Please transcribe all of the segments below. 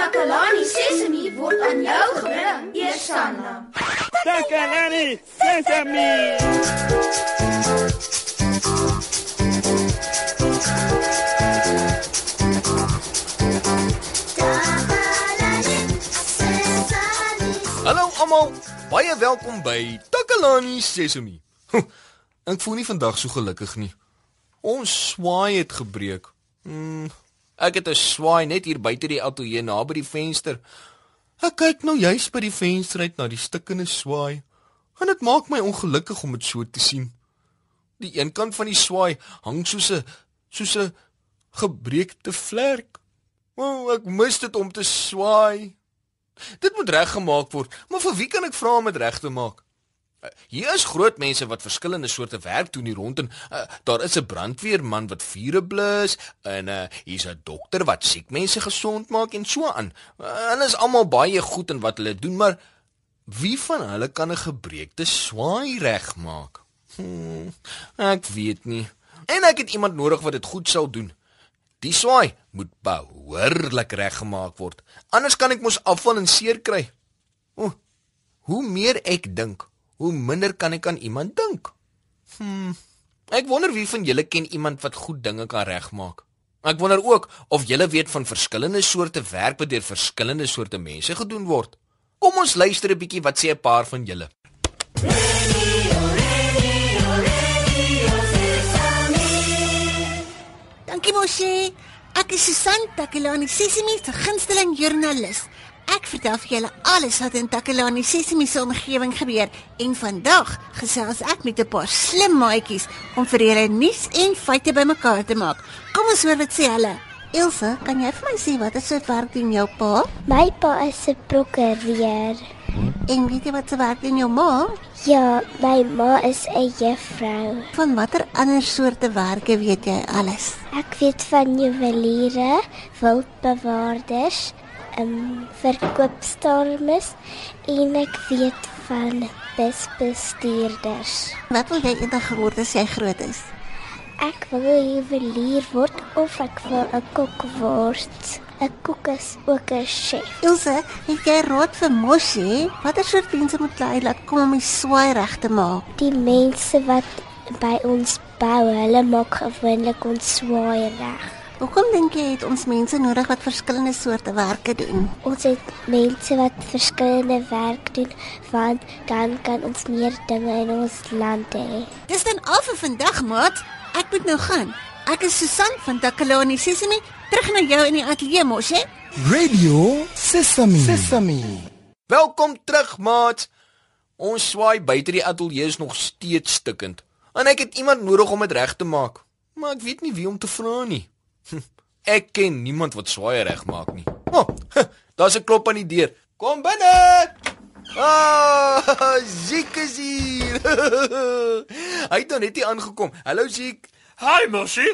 Takalani Sesemi word aan jou gebring, Eersanna. Takalani Sesemi. Hallo almal, baie welkom by Takalani Sesemi. Ek voel nie vandag so gelukkig nie. Ons swaai het gebreek. Mm, ek het 'n swaai net hier buite die ateljee naby die venster. Ek kyk nou juis by die venster uit na die stukkende swaai. En dit maak my ongelukkig om dit so te sien. Die een kant van die swaai hang soos 'n soos 'n gebreekte vlek. O, oh, ek mis dit om te swaai. Dit moet reggemaak word, maar vir wie kan ek vra om dit reg te maak? Hier is groot mense wat verskillende soorte werk doen hier rond en uh, daar is 'n brandweerman wat vure blus en uh, hier's 'n dokter wat siek mense gesond maak en so aan. Uh, hulle is almal baie goed in wat hulle doen, maar wie van hulle kan 'n gebreekte swaai regmaak? Hmm, ek weet nie. En ek het iemand nodig wat dit goed sal doen. Die swaai moet behoorlik reggemaak word. Anders kan ek mos afval en seer kry. O, hoe meer ek dink, hoe minder kan ek aan iemand dink. Hm. Ek wonder wie van julle ken iemand wat goed dinge kan regmaak. Ek wonder ook of julle weet van verskillende soorte werk wat deur verskillende soorte mense gedoen word. Kom ons luister 'n bietjie wat sê 'n paar van julle. Dankie Moshi. Ek is Susan Takelani, Sesimi se gunsteling joernalis. Ek vertel vir julle alles wat in Takelani Sesimi se omgewing gebeur en vandag gesels ek met 'n paar slim maatjies om vir julle nuus en feite bymekaar te maak. Kom ons hoor wat sê hulle. Ilse, kan jy vir my sê wat is so werk doen jou pa? My pa is 'n prokureur. En weet jy wat se werk doen jou ma? Ja, my ma is 'n juffrou. Van watter ander soorte werke weet jy alles? Ek weet van juweliere, wildbewaarders, um, verkoopstormes en ek weet van busbestuurders. Wat wil jy eendag word as jy groot is? Ek wil 'n juwelier word of ek wil 'n kok word. 'n Kok is ook 'n chef. Ilse, het jy raad vir Moshi? Watter soort mense moet hy laat kom om die swaai reg te maak? Die mense wat by ons bou, hulle maak gewoonlik ons swaai reg. Hoekom dink jy het ons mense nodig wat verskillende soorte werke doen? Ons het mense wat verskillende werk doen want dan kan ons meer dinge in ons land hê. Dis dan al vir vandag, maat. Ek moet nou gaan. Ek is Susan van Takalani Sesimi, terug na jou in die ateljee mos, hè? Radio Sesame. Sesame. Welkom terug, maat. Ons swaai buite die ateljee is nog steeds stikkend. En ek het iemand nodig om dit reg te maak. Maar ek weet nie wie om te vra nie. Ek ken niemand wat swaai regmaak nie. O, oh, daar's 'n klop aan die deur. Kom binne. Ah, Ziek is hier. Hy het nou net hier aangekom. Hallo Ziek. Hi Moshi.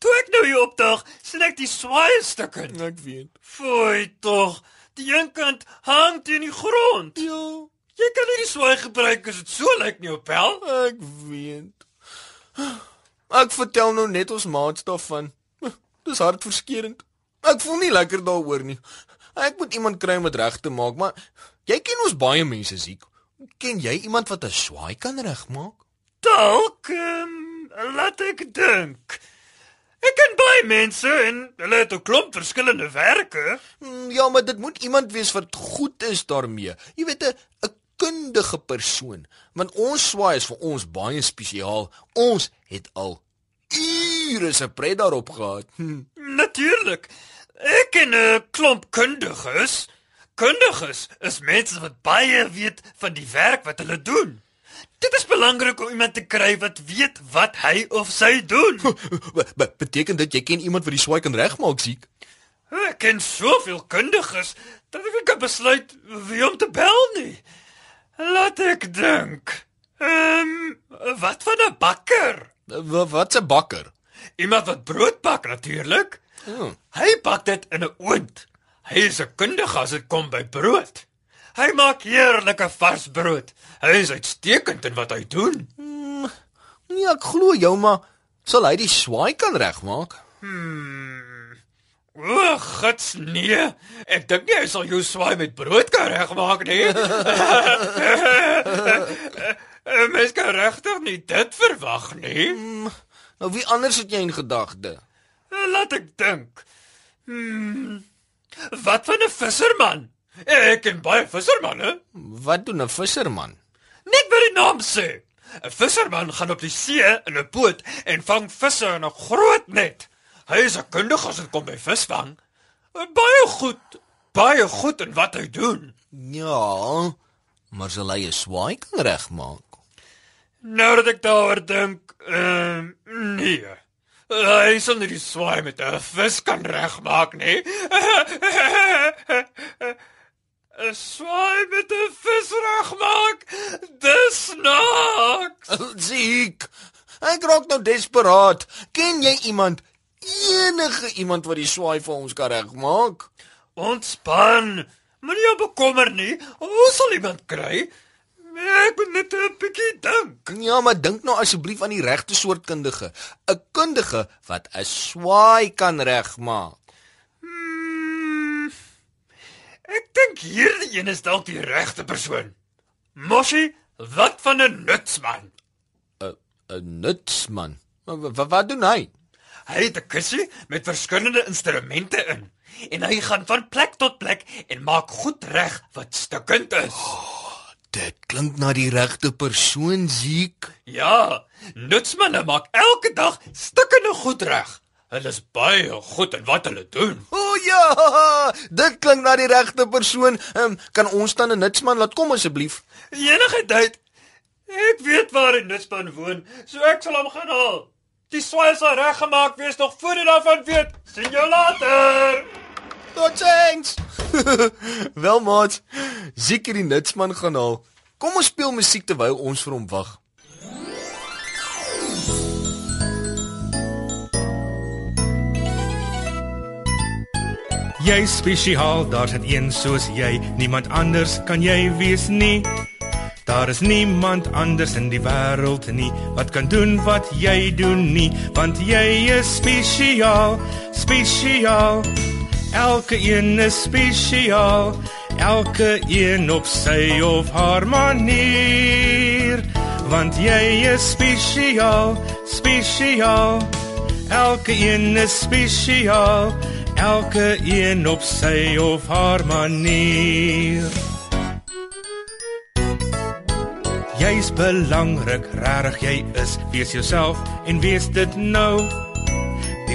Toe ek nou hier opdag, sien ek die swaai stukke. Ek weet. Fooi tog. Die een kant hang teen die grond. Ja, Jy kan nie die swaai gebruik as dit so lyk nie op pel. ek weet. Ek vertel nou net ons maats daarvan. Dis hartverskeurende. Ek voel nie lekker daaroor nie. Ek moet iemand kry om dit reg te maak, maar jy ken ons baie mense siek. Ken jy iemand wat 'n swaai kan regmaak? Dalk, um, laat ek dink. Ek ken baie mense en hulle het 'n klomp verskillende werke. Mm, Ja, maar dit moet iemand wees wat goed is daarmee. Jy weet 'n 'n kundige persoon, want ons swaai is vir ons baie spesiaal. Ons het al ure se pret daarop gehad. Hm. Natuurlik. Ek ken 'n klomp kundiges. Kundiges is mense wat baie weet van die werk wat hulle doen. Dit is belangrik om iemand te kry wat weet wat hy of sy doen. Be- be- Beteken dit jy ken iemand wat die swaai kan regmaak, siek? Ek ken soveel kundiges dat ek nie kan besluit wie om te bel nie. Laat ek dink. Ehm, um, wat van 'n bakker? Wa- Wat's 'n bakker? Iemand wat brood bak natuurlik. Oh. Hy bak dit in 'n oond. Hy is 'n kundige as dit kom by brood. Hy maak heerlike vars brood. Hy is uitstekend in wat hy doen. Nee, ek glo jou, maar sal hy die swaai kan regmaak? O, gits nee. Ek dink nie hy sal jou swaai met brood kan regmaak nie. Mens kan regtig nie dit verwag nie. Nou wie anders het jy in gedagte? Laat ek dink. Hmm. Wat van 'n visserman? Ek ken baie vissermanne. Wat doen 'n visserman? Net by die naam sê. 'n Visserman gaan op die see in 'n boot en vang visse in 'n groot net. Hy is 'n kundige as dit kom by visvang. Baie goed, baie goed in wat hy doen. Ja, maar sal hy 'n swaai kan regmaak? Nou dat ek daaroor dink, ehm uh, nee. Hy sal nie die swaai met 'n vis kan regmaak nie. 'n Swaai met 'n vis regmaak. Dis snaaks. Ziek. Ek raak nou desperaat. Ken jy iemand? Enige iemand wat die swaai vir ons kan regmaak? Ontspan. Moenie jou bekommer nie. Ons sal iemand kry. Ek moet net 'n bietjie dink. Ja, maar dink nou asseblief aan die regte soort kundige. 'n Kundige wat 'n swaai kan regmaak. Hmm, ek dink hierdie een is dalk die regte persoon. Moshi, wat van 'n nutsman? 'n 'n nutsman. Wat wat doen hy? Hy het 'n kussie met verskillende instrumente in en hy gaan van plek tot plek en maak goed reg wat stukkend is. Dit klink na die regte persoon, Ziek. Ja, nutsmanne maak elke dag stukkende goed reg. Hulle is baie goed in wat hulle doen. O oh, ja, dit klink na die regte persoon. Um, kan ons dan 'n nutsman laat kom asseblief? Enige tyd. Ek weet waar 'n nutsman woon, so ek sal hom gaan haal. Die swaai sal reggemaak wees nog voor jy daarvan weet. Sien jou later. Totsiens. Wel maat, seker die nutsman gaan haal. Kom ons speel musiek terwyl ons vir hom wag. Jy spesiaal, daar's net een soos jy, niemand anders kan jy wees nie. Daar is niemand anders in die wêreld nie wat kan doen wat jy doen nie, want jy is spesiaal, spesiaal. Elke een is spesiaal, elke een op sy of haar manier, want jy is spesiaal, spesiaal. Elke een is spesiaal, elke een op sy of haar manier. Jy's belangrik, regtig jy is, wees jouself en wees dit nou.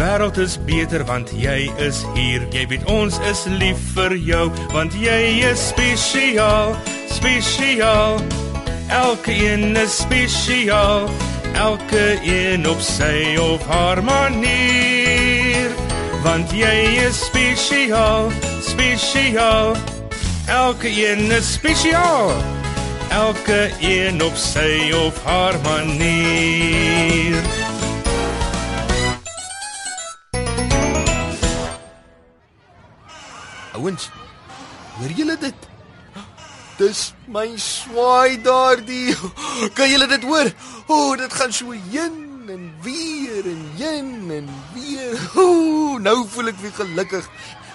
Wêreld is beter want jy is hier. Jy weet ons is lief vir jou want jy is spesiaal, spesiaal. Elke een is spesiaal, elke een op sy of haar manier. Want jy is spesiaal, spesiaal. Elke een is spesiaal. Elke een op sy of haar manier. Ouens, hoor julle dit? Dis my swaai daardie. Kan julle dit hoor? O, oh, dit gaan so heen en weer en heen en weer. O, nou voel ek weer gelukkig.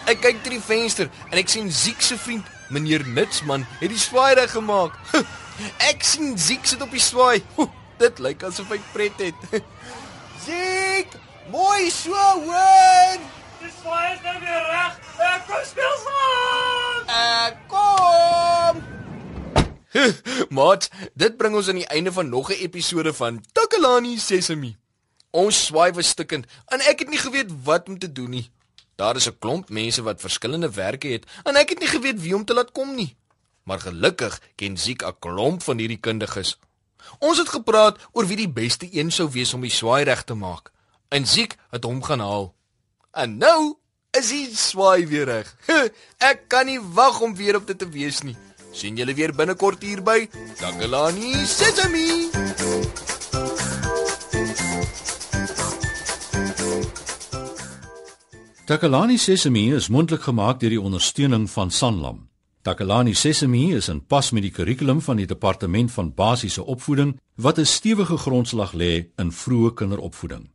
Ek kyk deur die venster en ek sien Ziek se vriend, meneer Nutsman, het die swaai reg gemaak. Ek sien Ziek sit op die swaai. O, dit lyk asof hy pret het. Ziek, mooi so hoor. Die swaai is nou weer reg. Ek kom speel saam. Ek kom. Mat, dit bring ons aan die einde van nog 'n episode van Takalani Sesemi. Ons swaai was stukkend en ek het nie geweet wat om te doen nie. Daar is 'n klomp mense wat verskillende werke het en ek het nie geweet wie om te laat kom nie. Maar gelukkig ken Ziek 'n klomp van hierdie kundiges. Ons het gepraat oor wie die beste een sou wees om die swaai reg te maak. En Ziek het hom gaan haal. En nou is die swaai weer reg. Ek kan nie wag om weer op dit te wees nie. sien julle weer binnekort hier by Takalani Sesemi. Takalani Sesemi is mondelik gemaak deur die ondersteuning van Sanlam. Takalani Sesemi is in pas met die kurrikulum van die departement van basiese opvoeding wat 'n stewige grondslag lê in vroeë kinderopvoeding.